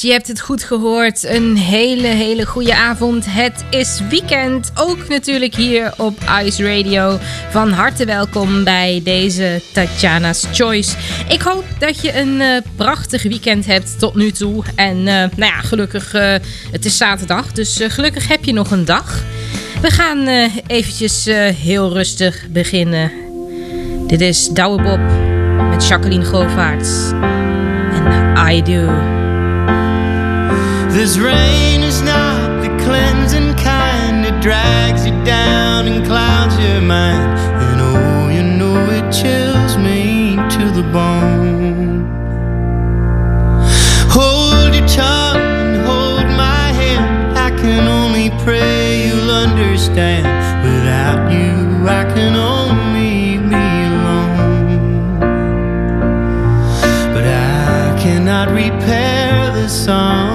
Je hebt het goed gehoord. Een hele, hele goede avond. Het is weekend. Ook natuurlijk hier op Ice Radio. Van harte welkom bij deze Tatjana's Choice. Ik hoop dat je een eh, prachtig weekend hebt tot nu toe. En eh, nou ja, gelukkig, eh, het is zaterdag. Dus gelukkig heb je nog een dag. We gaan eventjes heel rustig beginnen. Dit is Douwe Bob met Jacqueline. En I Do. 'Cause rain is not the cleansing kind. It drags you down and clouds your mind. And oh, you know it chills me to the bone. Hold your tongue and hold my hand. I can only pray you'll understand. Without you I can only be alone. But I cannot repair the song.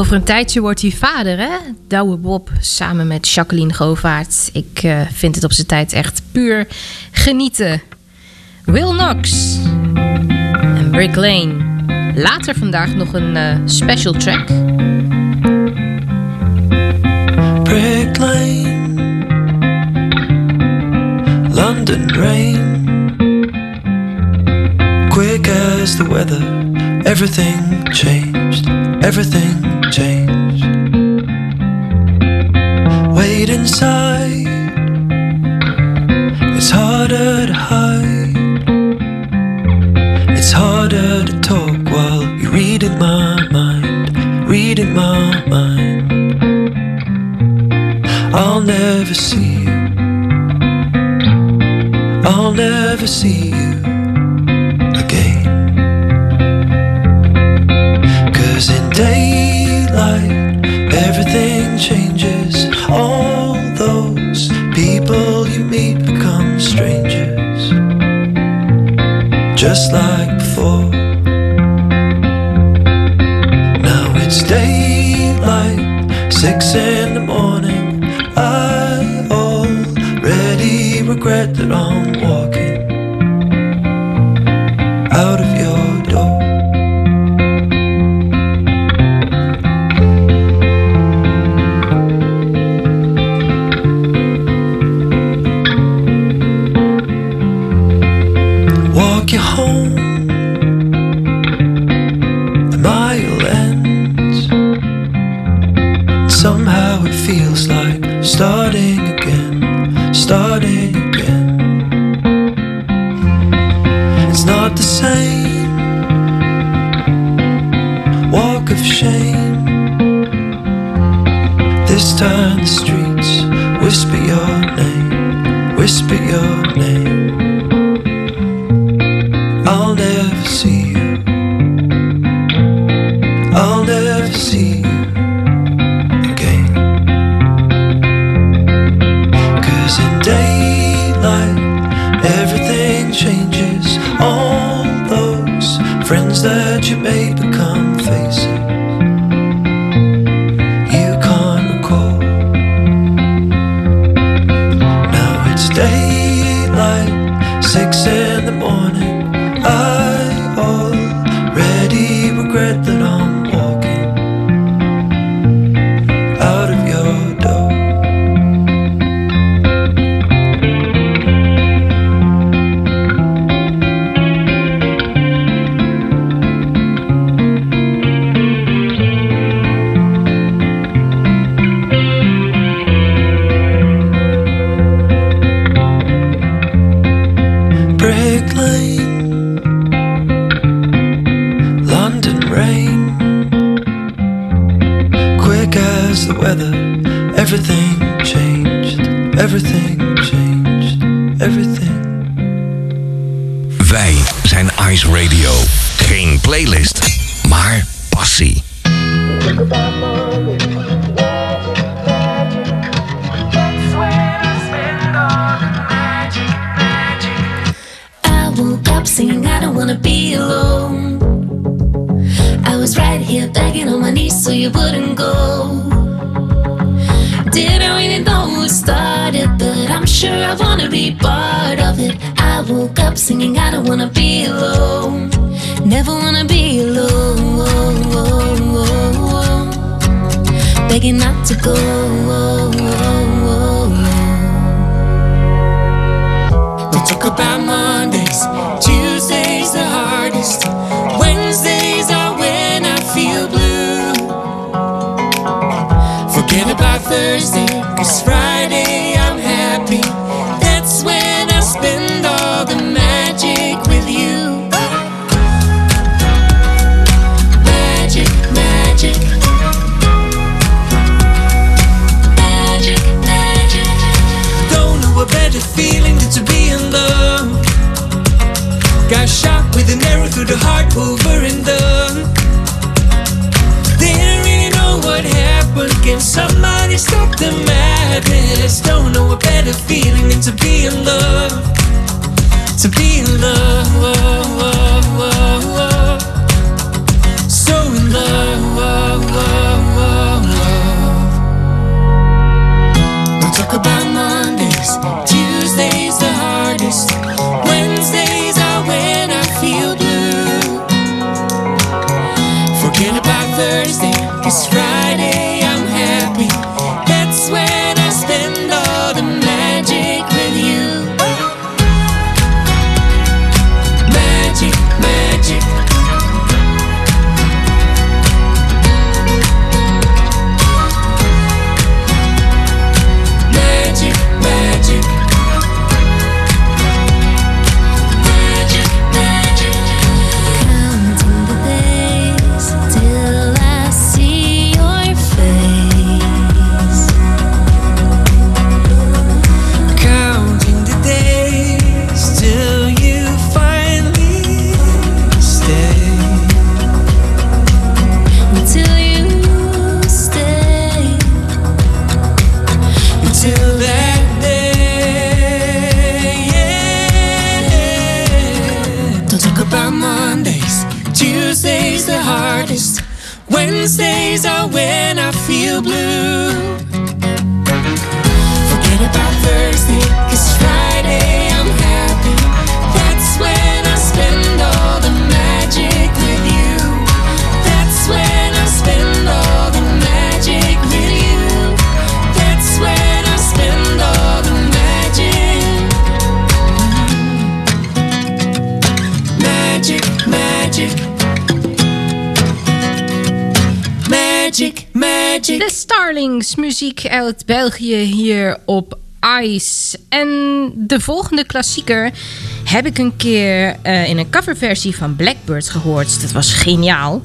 Over een tijdje wordt hij vader, hè? Douwe Bob samen met Jacqueline Govaert. Ik eh, vind het op zijn tijd echt puur genieten. Will Knox en Brick Lane. Later vandaag nog een eh, special track. Brick Lane London rain Quick as the weather Everything changed, everything changed. Wait inside, it's harder to hide. It's harder to talk while you're reading my mind, reading my mind. I'll never see you, I'll never see you. Wij zijn Ice Radio. Geen playlist, maar passie. I don't wanna be alone. I was right here begging on my knees so you wouldn't go. Didn't really know it started, but I'm sure I wanna be part of it. I woke up singing, I don't wanna be alone. Never wanna be alone. Begging not to go. We talk about Mondays, Thursday, cause Friday I'm happy. That's when I spend all the magic with you. Magic, magic. Magic, magic. Don't know a better feeling than to be in love. Got shot with an arrow through the heart over and done. Didn't really know what happened. Can somebody madness? Don't know a better feeling than to be in love. To be in love. So in love. We'll talk about Mondays, Tuesdays the hardest, Wednesdays are when I feel blue. Forget about Thursday, cause Friday muziek uit België hier op Ice. En de volgende klassieker heb ik een keer eh, in een coverversie van Blackbird gehoord. Dat was geniaal.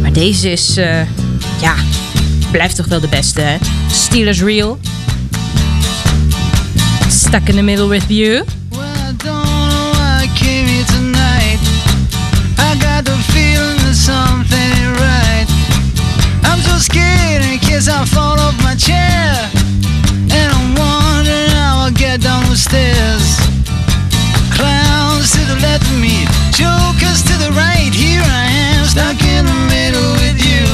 Maar deze is, eh, ja, blijft toch wel de beste, hè? Steelers Real. Stuck in the middle with you. Well, I don't know why I came here tonight. I got the feeling something scared in case I fall off my chair. And I'm wondering how I get down the stairs. Clowns to the left of me, jokers to the right. Here I am, stuck in the middle with you.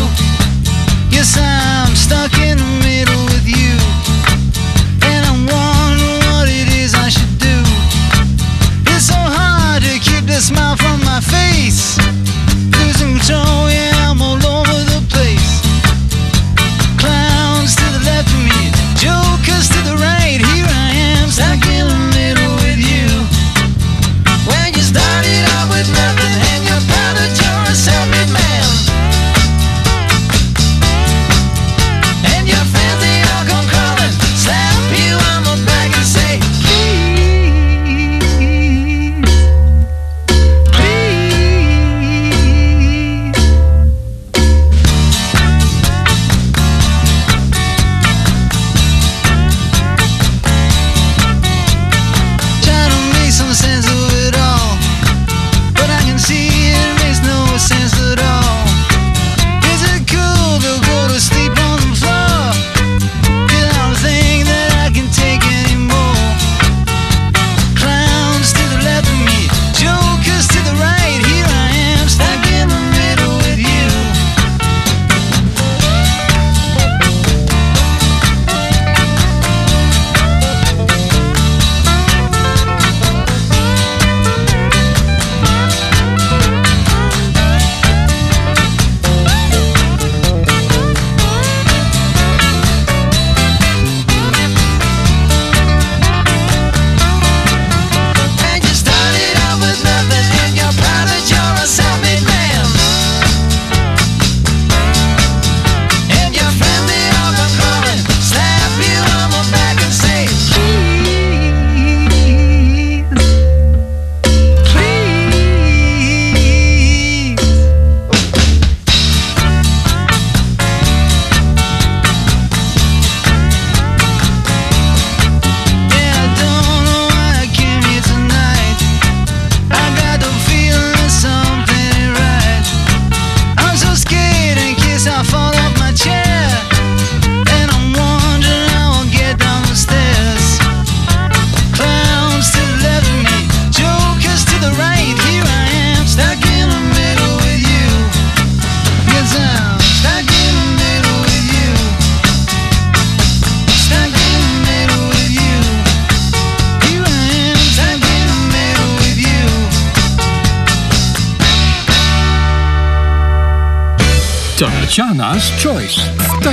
Yes, I'm stuck in the middle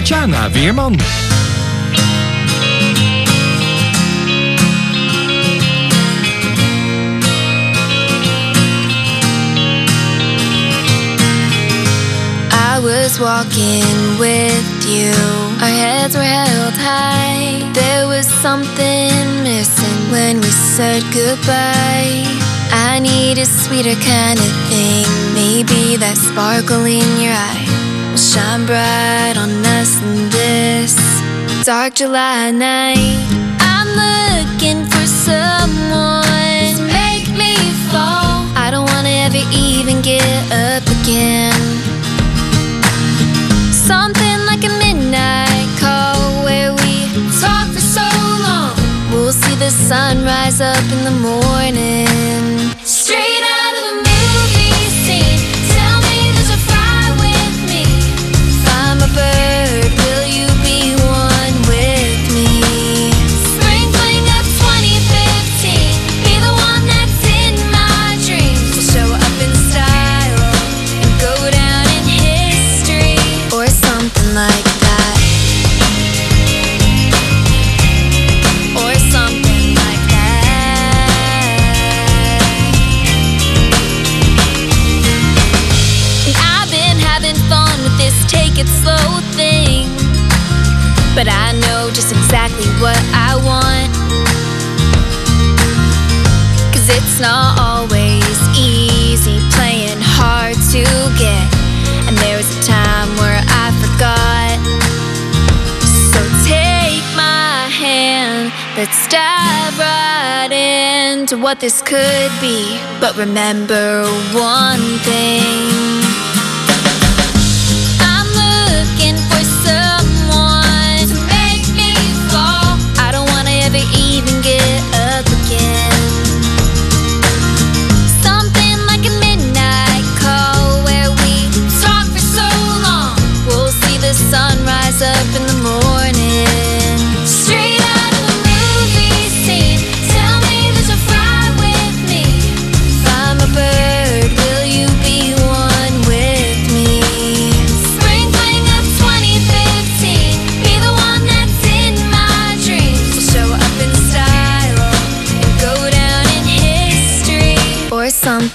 Tatjana Weerman. I was walking with you. Our heads were held high. There was something missing when we said goodbye. I need a sweeter kind of thing. Maybe that sparkle in your eye will shine bright dark July night. I'm looking for someone to make me fall. I don't wanna ever even get up again. Something like a midnight call where we talk for so long. We'll see the sun rise up in the morning. Not always easy playing hard to get. And there was a time where I forgot. So take my hand, let's dive right into what this could be. But remember one thing.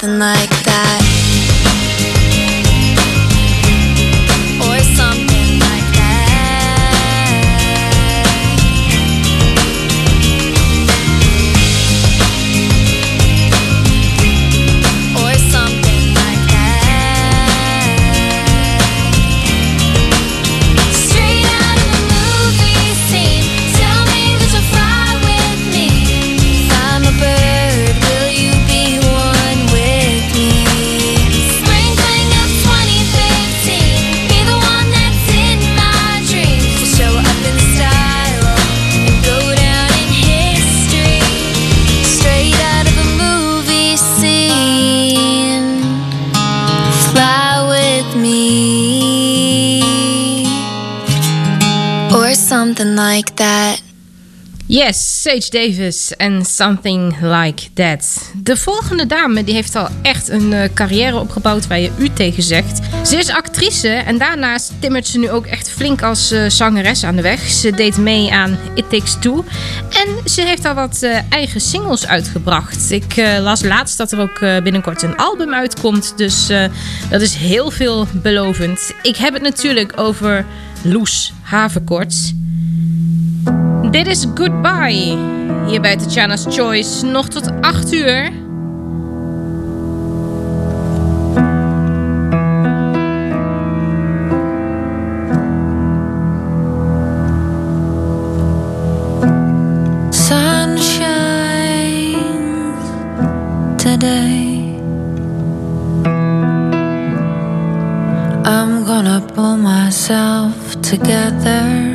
Something like Sage Davis en Something Like That. De volgende dame die heeft al echt een eh, carrière opgebouwd waar je u tegen zegt. Ze is actrice en daarnaast timmert ze nu ook echt flink als eh, zangeres aan de weg. Ze deed mee aan It Takes Two en ze heeft al wat eh, eigen singles uitgebracht. Ik las laatst dat er ook binnenkort een album uitkomt, dus dat is heel veelbelovend. Ik heb het natuurlijk over Loes Haverkorts. Dit is Goodbye. Hier bij Tatjana's Choice. Nog tot 8 uur. Together.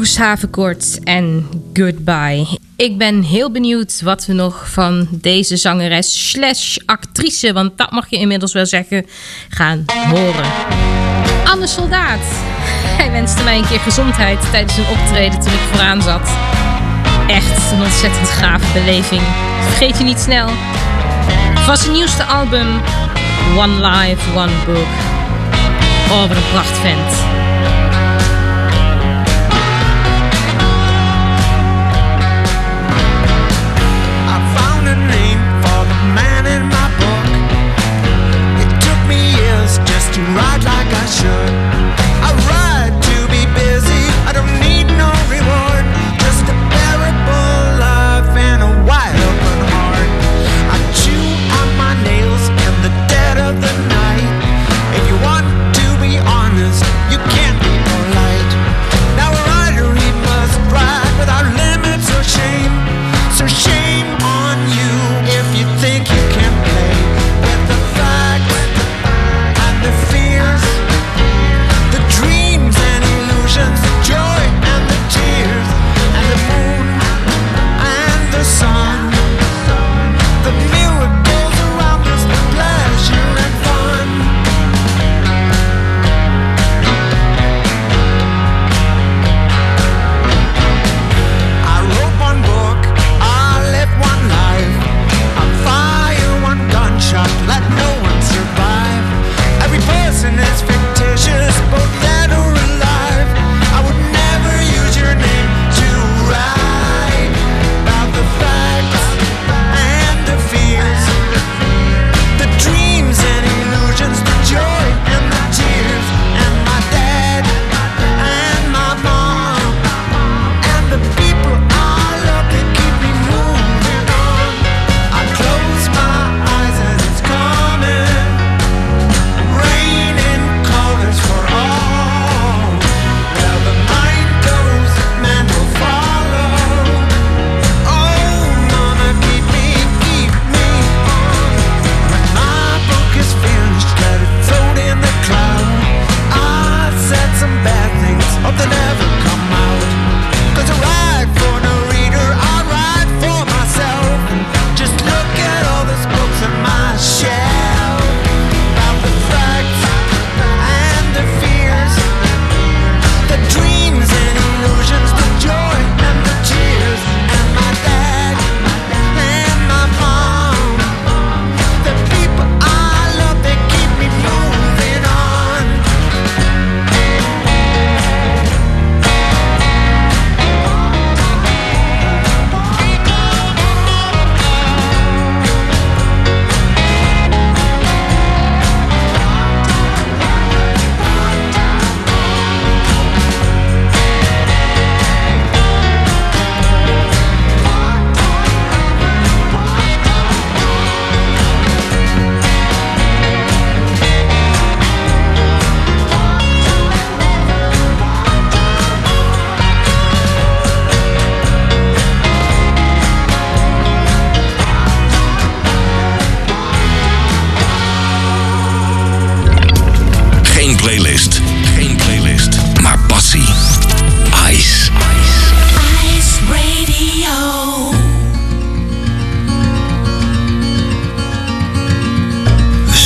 Loes Havenkoort en Goodbye. Ik ben heel benieuwd wat we nog van deze zangeres slash actrice, want dat mag je inmiddels wel zeggen, gaan horen. Anne Soldaat. Hij wenste mij een keer gezondheid tijdens een optreden toen ik vooraan zat. Echt een ontzettend gave beleving. Vergeet je niet snel. Van zijn nieuwste album One Life, One Book. Oh, wat een prachtvent.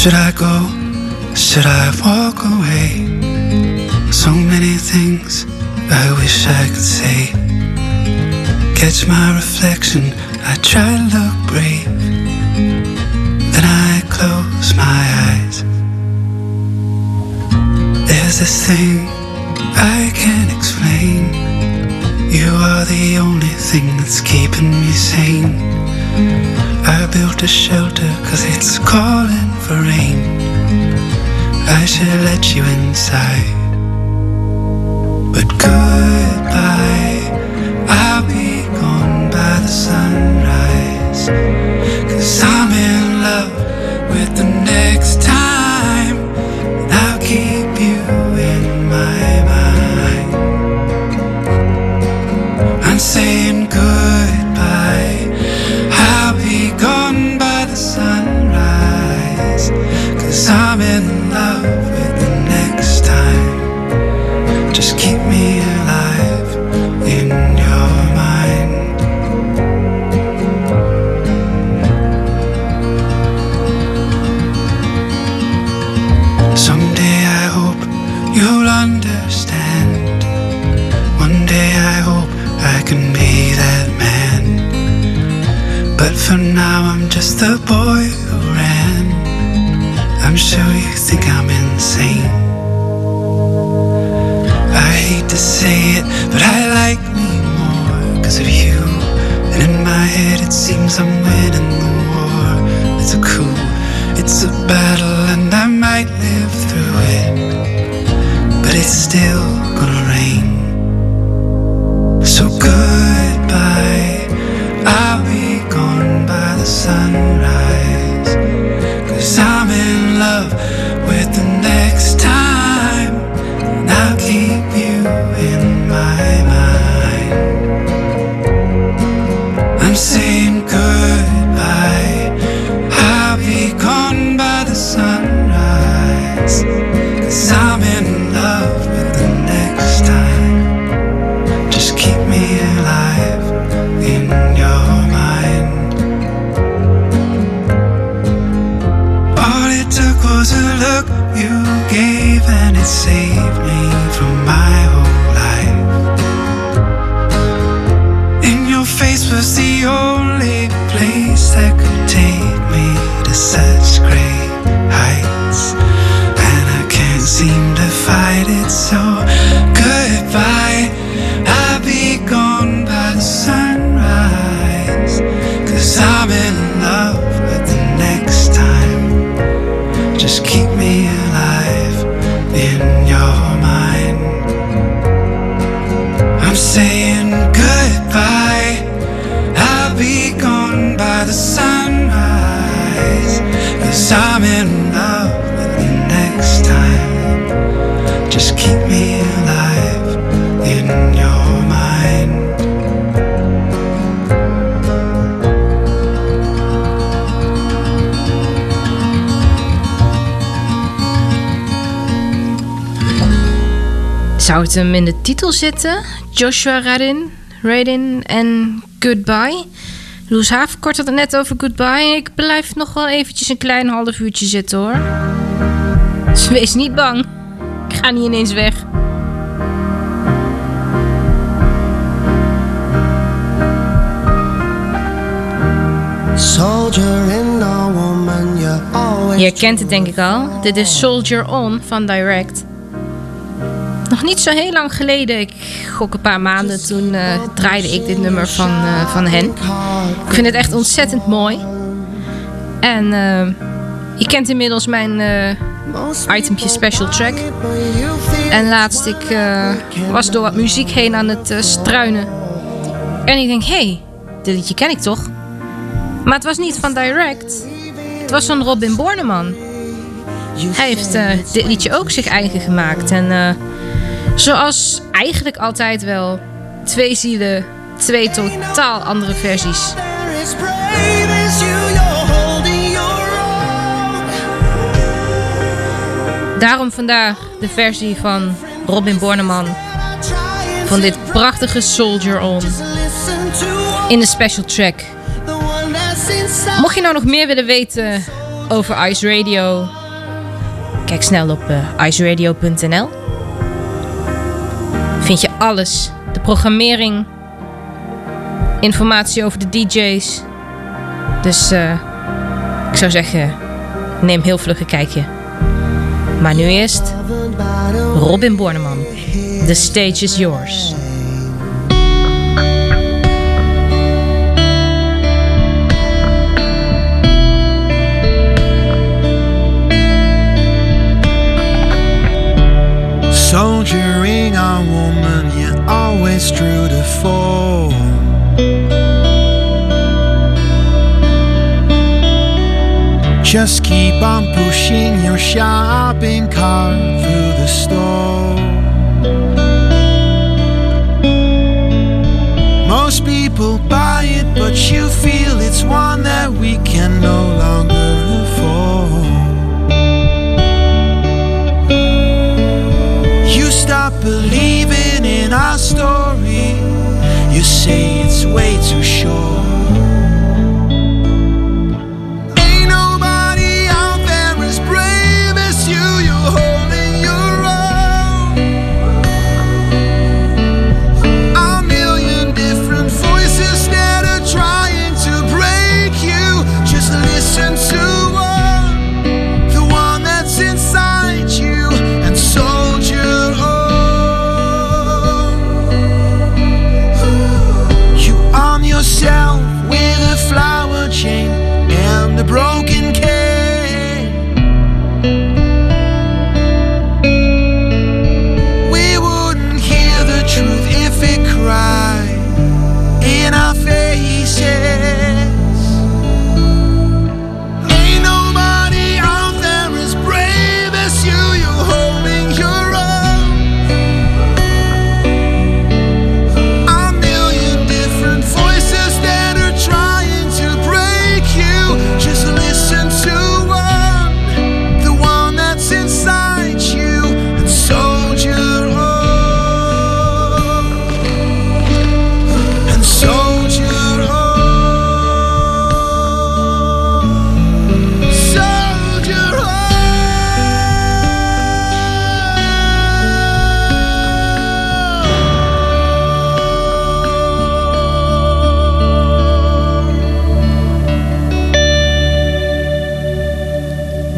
Should I go? Should I walk away? So many things I wish I could say. Catch my reflection, I try to look brave. Then I close my eyes. There's this thing I can't explain. You are the only thing that's keeping me sane. I built a shelter cause it's calling for rain. I should let you inside. But goodbye, I'll be gone by the sunrise. Cause I'm in love with the Now I'm just the boy who ran. I'm sure you think I'm insane. I hate to say it, but I like me more because of you. And in my head it seems I'm winning the war. It's a coup, it's a battle, and I might live through it. But it's still gonna rain. So goodbye, Hem in de titel zitten? Joshua Radin, Radin en Goodbye. Loes Havenkort had het net over Goodbye. Ik blijf nog wel eventjes een klein half uurtje zitten hoor. Dus wees niet bang. Ik ga niet ineens weg. Je herkent het denk ik al. Dit is Soldier On van Direct. Nog niet zo heel lang geleden, ik gok een paar maanden, toen eh, draaide ik dit nummer van, eh, van hen. Ik vind het echt ontzettend mooi. En eh, je kent inmiddels mijn itempje special track. En laatst ik was door wat muziek heen aan het struinen. En ik denk, hé, hey, dit liedje ken ik toch? Maar het was niet van Direct. Het was van Robin Borneman. Hij heeft dit liedje ook zich eigen gemaakt. En zoals eigenlijk altijd wel, twee zielen, twee totaal andere versies. Daarom vandaag de versie van Robin Borneman van dit prachtige Soldier On in de special track. Mocht je nou nog meer willen weten over Ice Radio? Kijk snel op uh, iceradio.nl. Vind je alles, de programmering, informatie over de DJ's. Dus uh, ik zou zeggen, neem heel vlug een kijkje. Maar nu eerst Robin Borneman. The stage is yours. Just keep on pushing your shopping cart through the store. Most people buy it, but you feel it's one that we can no longer afford. You stop believing in our story. You say it's way too short.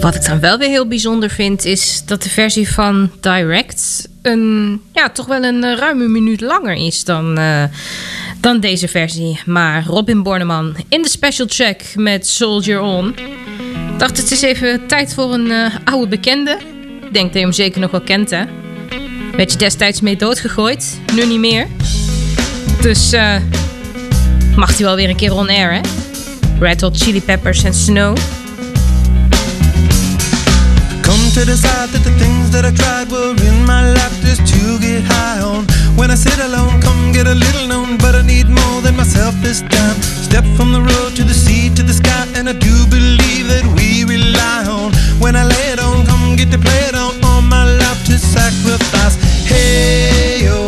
Wat ik dan wel weer heel bijzonder vind, is dat de versie van Direct een, ja, toch wel een eh, ruime minuut langer is dan, eh, dan deze versie. Maar Robin Borneman in de special check met Soldier On. Dacht het is even tijd voor een eh, oude bekende. Ik denk dat je hem zeker nog wel kent hè. Werd je destijds mee doodgegooid, nu niet meer. Dus mag hij wel weer een keer on air hè. Red Hot Chili Peppers en Snow. To decide that the things that I tried were in my life just to get high on. When I sit alone, come get a little known, but I need more than myself this time. Step from the road to the sea to the sky, and I do believe that we rely on. When I lay it on, come get to play it on, all my life to sacrifice. Hey, yo,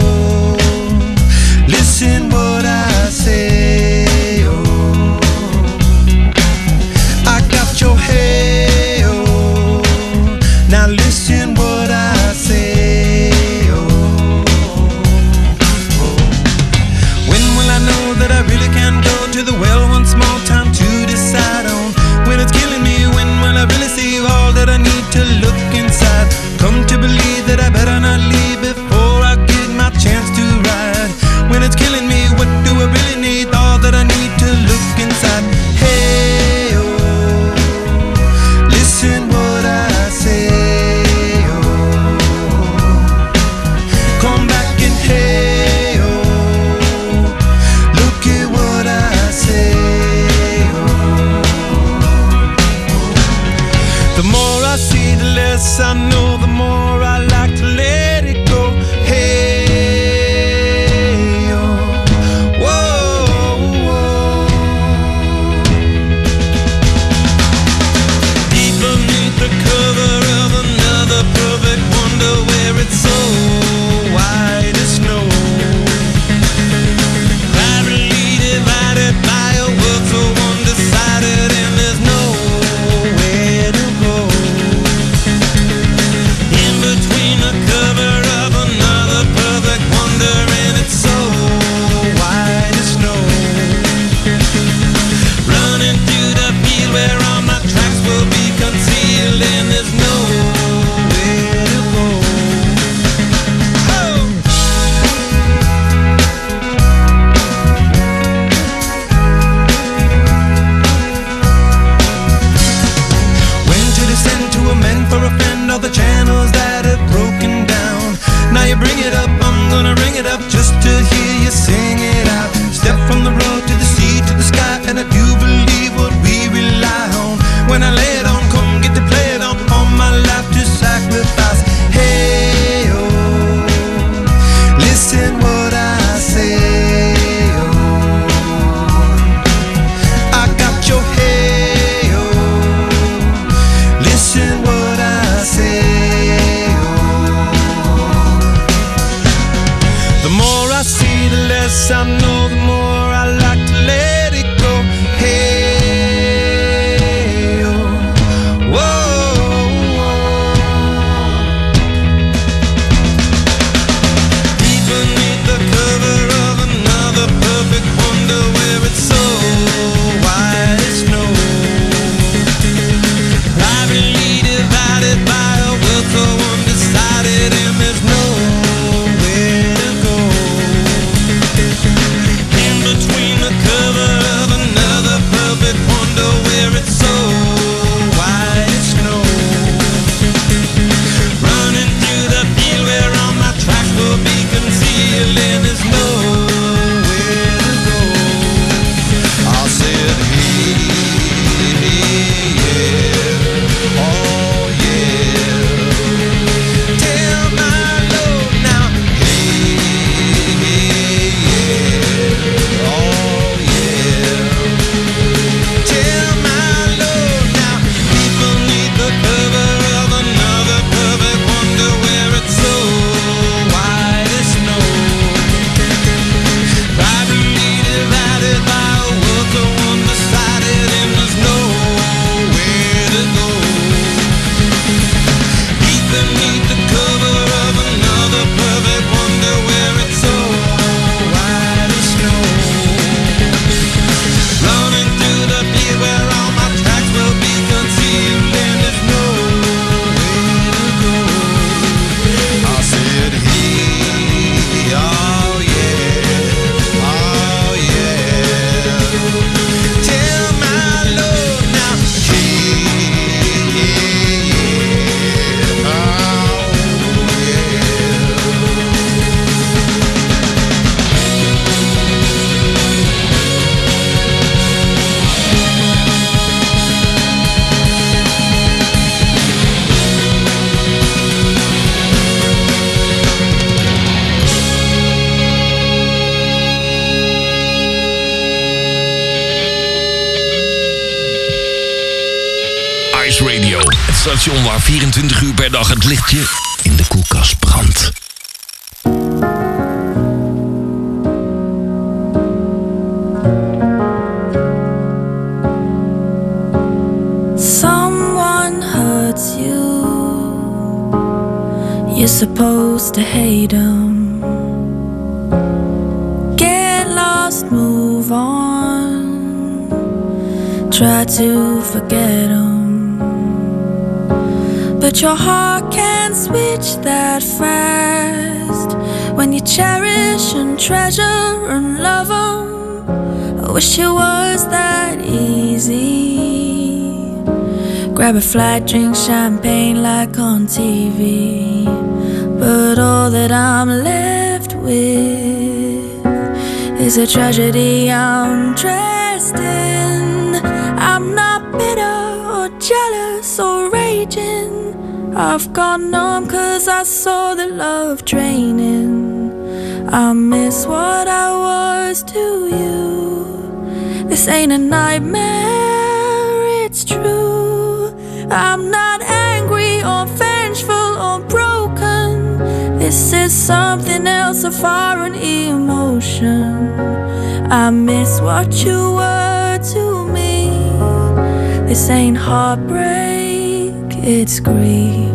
waar 24 uur per dag het lichtje in de koelkast brandt. Someone hurts you. You're supposed to hate them. Get lost, move on. Try to forget. But your heart can't switch that fast. When you cherish and treasure and love them. I wish it was that easy. Grab a flight, drink champagne like on TV. But all that I'm left with is a tragedy I'm dressed in. I'm not bitter or jealous or raging. I've gone numb cause I saw the love draining. I miss what I was to you. This ain't a nightmare, it's true. I'm not angry or vengeful or broken. This is something else, a foreign emotion. I miss what you were to me. This ain't heartbreak, it's grief.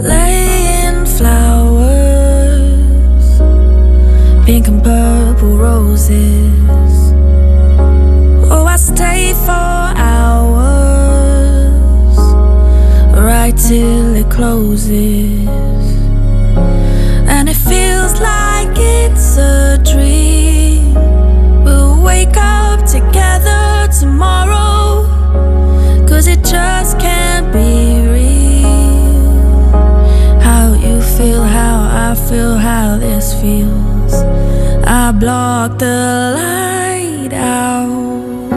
Laying flowers, pink and purple roses. Oh, I stay for hours, right till it closes. And it feels like it's a dream. We'll wake up together tomorrow, just can't be real. How you feel, how I feel, how this feels. I block the light out.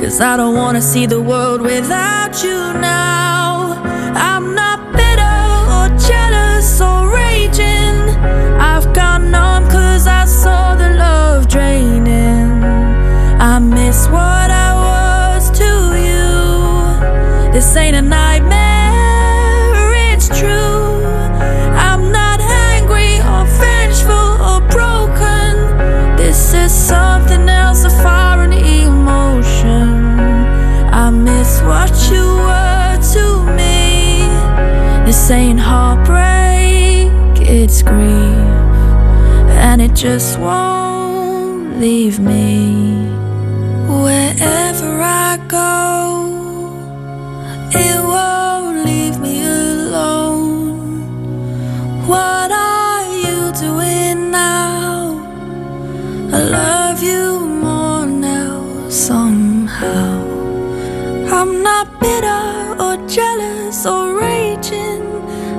Cause I don't wanna see the world without you now. I'm not bitter or jealous or raging. I've gone numb cause I saw the love draining. I miss what I This ain't a nightmare, it's true. I'm not angry or vengeful or broken. This is something else, a foreign emotion. I miss what you were to me. This ain't heartbreak, it's grief. And it just won't leave me. Wherever I go,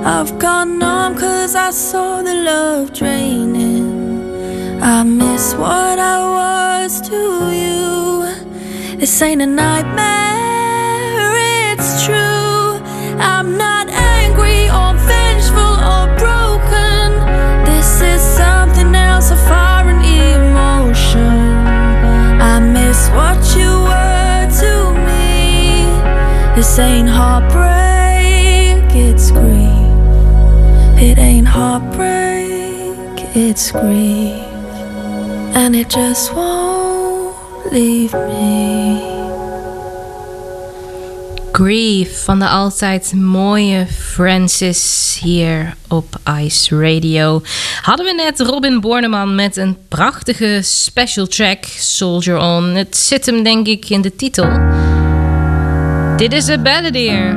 I've gone numb cause I saw the love draining. I miss what I was to you. This ain't a nightmare, it's true. I'm not angry or vengeful or broken. This is something else, a foreign emotion. I miss what you were to me. This ain't heartbreak, heartbreak, it's grief. And it just won't leave me. Grief van de altijd mooie Francis hier op Ice Radio. Hadden we net Robin Borneman met een prachtige special track, Soldier On. Het zit hem denk ik in de titel. Dit is een balladeer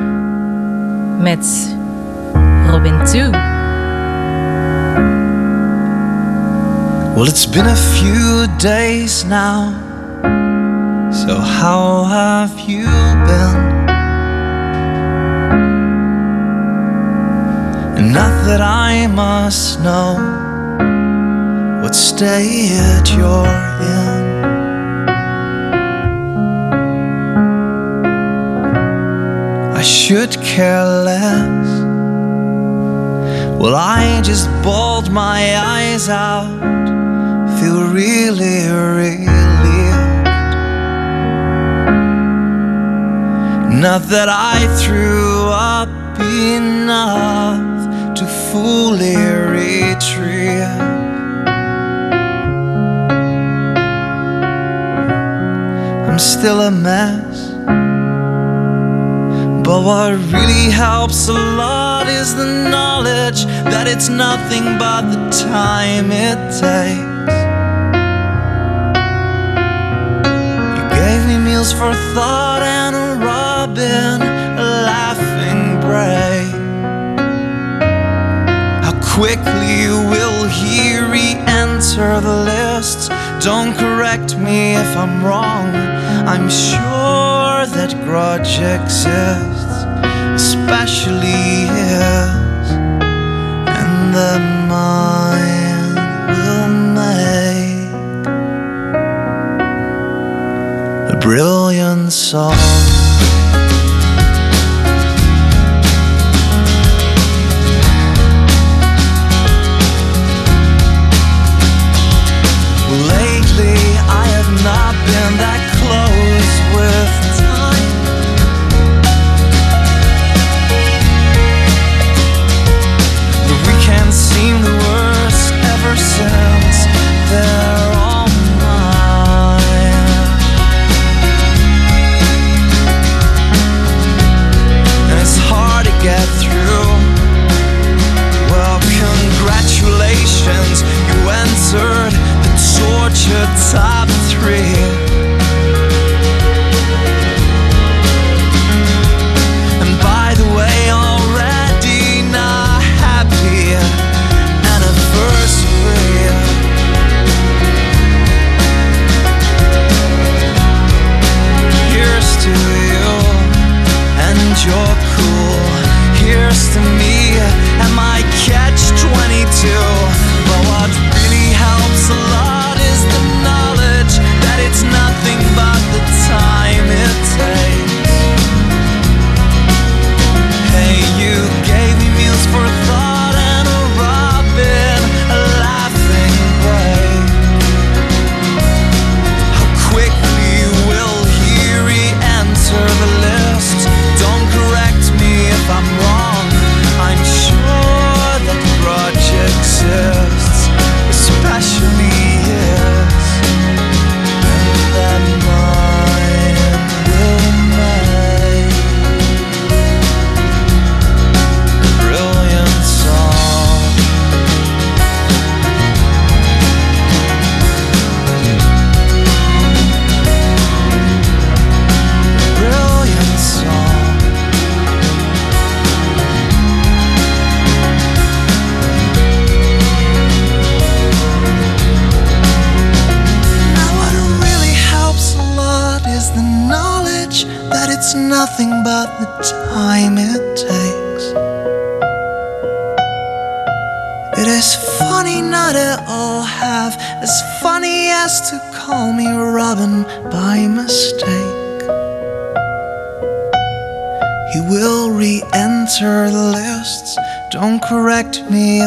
met Robin 2. Well, it's been a few days now. So, how have you been? Not that I must know what state you're in. I should care less. Well, I just bawled my eyes out really, really Not that I threw up enough to fully retrieve. I'm still a mess but what really helps a lot is the knowledge that it's nothing but the time it takes. meals for thought and a robin, a laughing break. How quickly will he re enter the lists? Don't correct me if I'm wrong. I'm sure that grudge exists, especially his and the mine. brilliant song. the top three.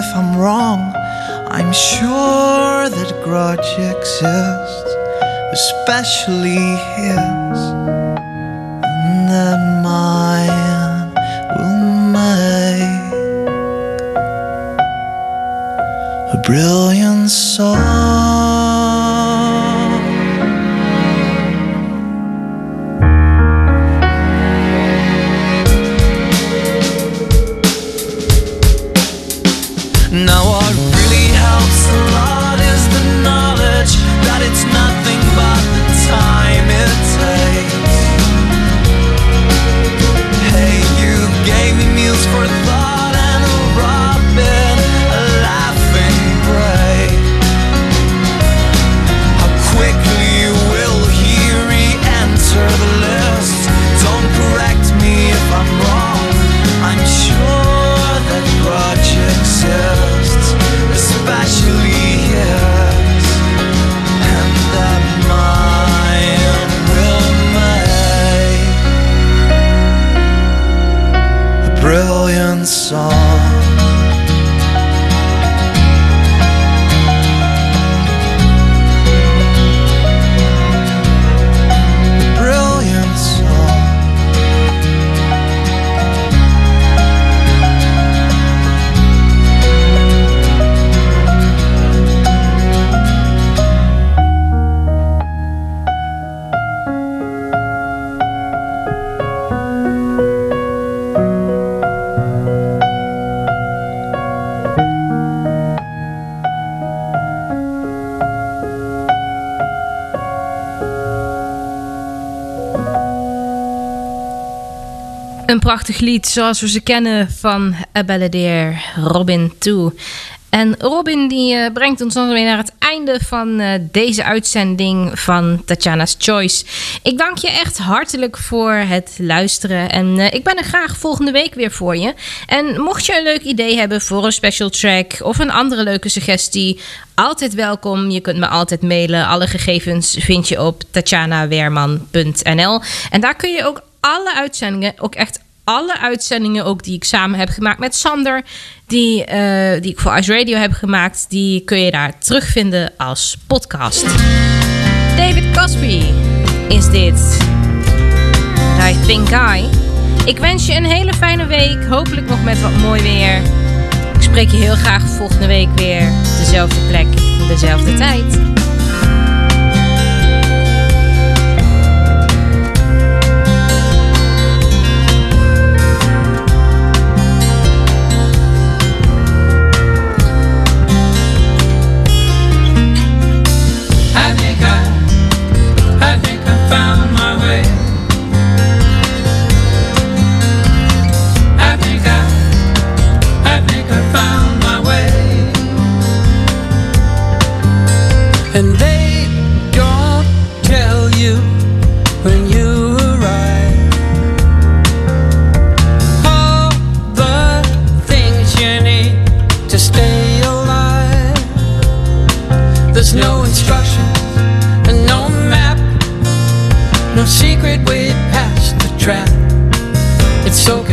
if I'm wrong. I'm sure that grudge exists, especially his, and that mine will make a brilliant song. Een prachtig lied zoals we ze kennen van A Robin 2. En Robin die uh, brengt ons dan weer naar het einde van uh, deze uitzending van Tatjana's Choice. Ik dank je echt hartelijk voor het luisteren. En uh, ik ben er graag volgende week weer voor je. En mocht je een leuk idee hebben voor een special track of een andere leuke suggestie, altijd welkom. Je kunt me altijd mailen. Alle gegevens vind je op tatjanaweerman.nl. En daar kun je ook alle uitzendingen, ook echt alle uitzendingen ook die ik samen heb gemaakt met Sander, die, uh, die ik voor Ice Radio heb gemaakt, die kun je daar terugvinden als podcast. David Cosby is dit. I Think I. Ik wens je een hele fijne week, hopelijk nog met wat mooi weer. Ik spreek je heel graag volgende week weer. Dezelfde plek, dezelfde tijd.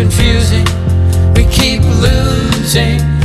Confusing, we keep losing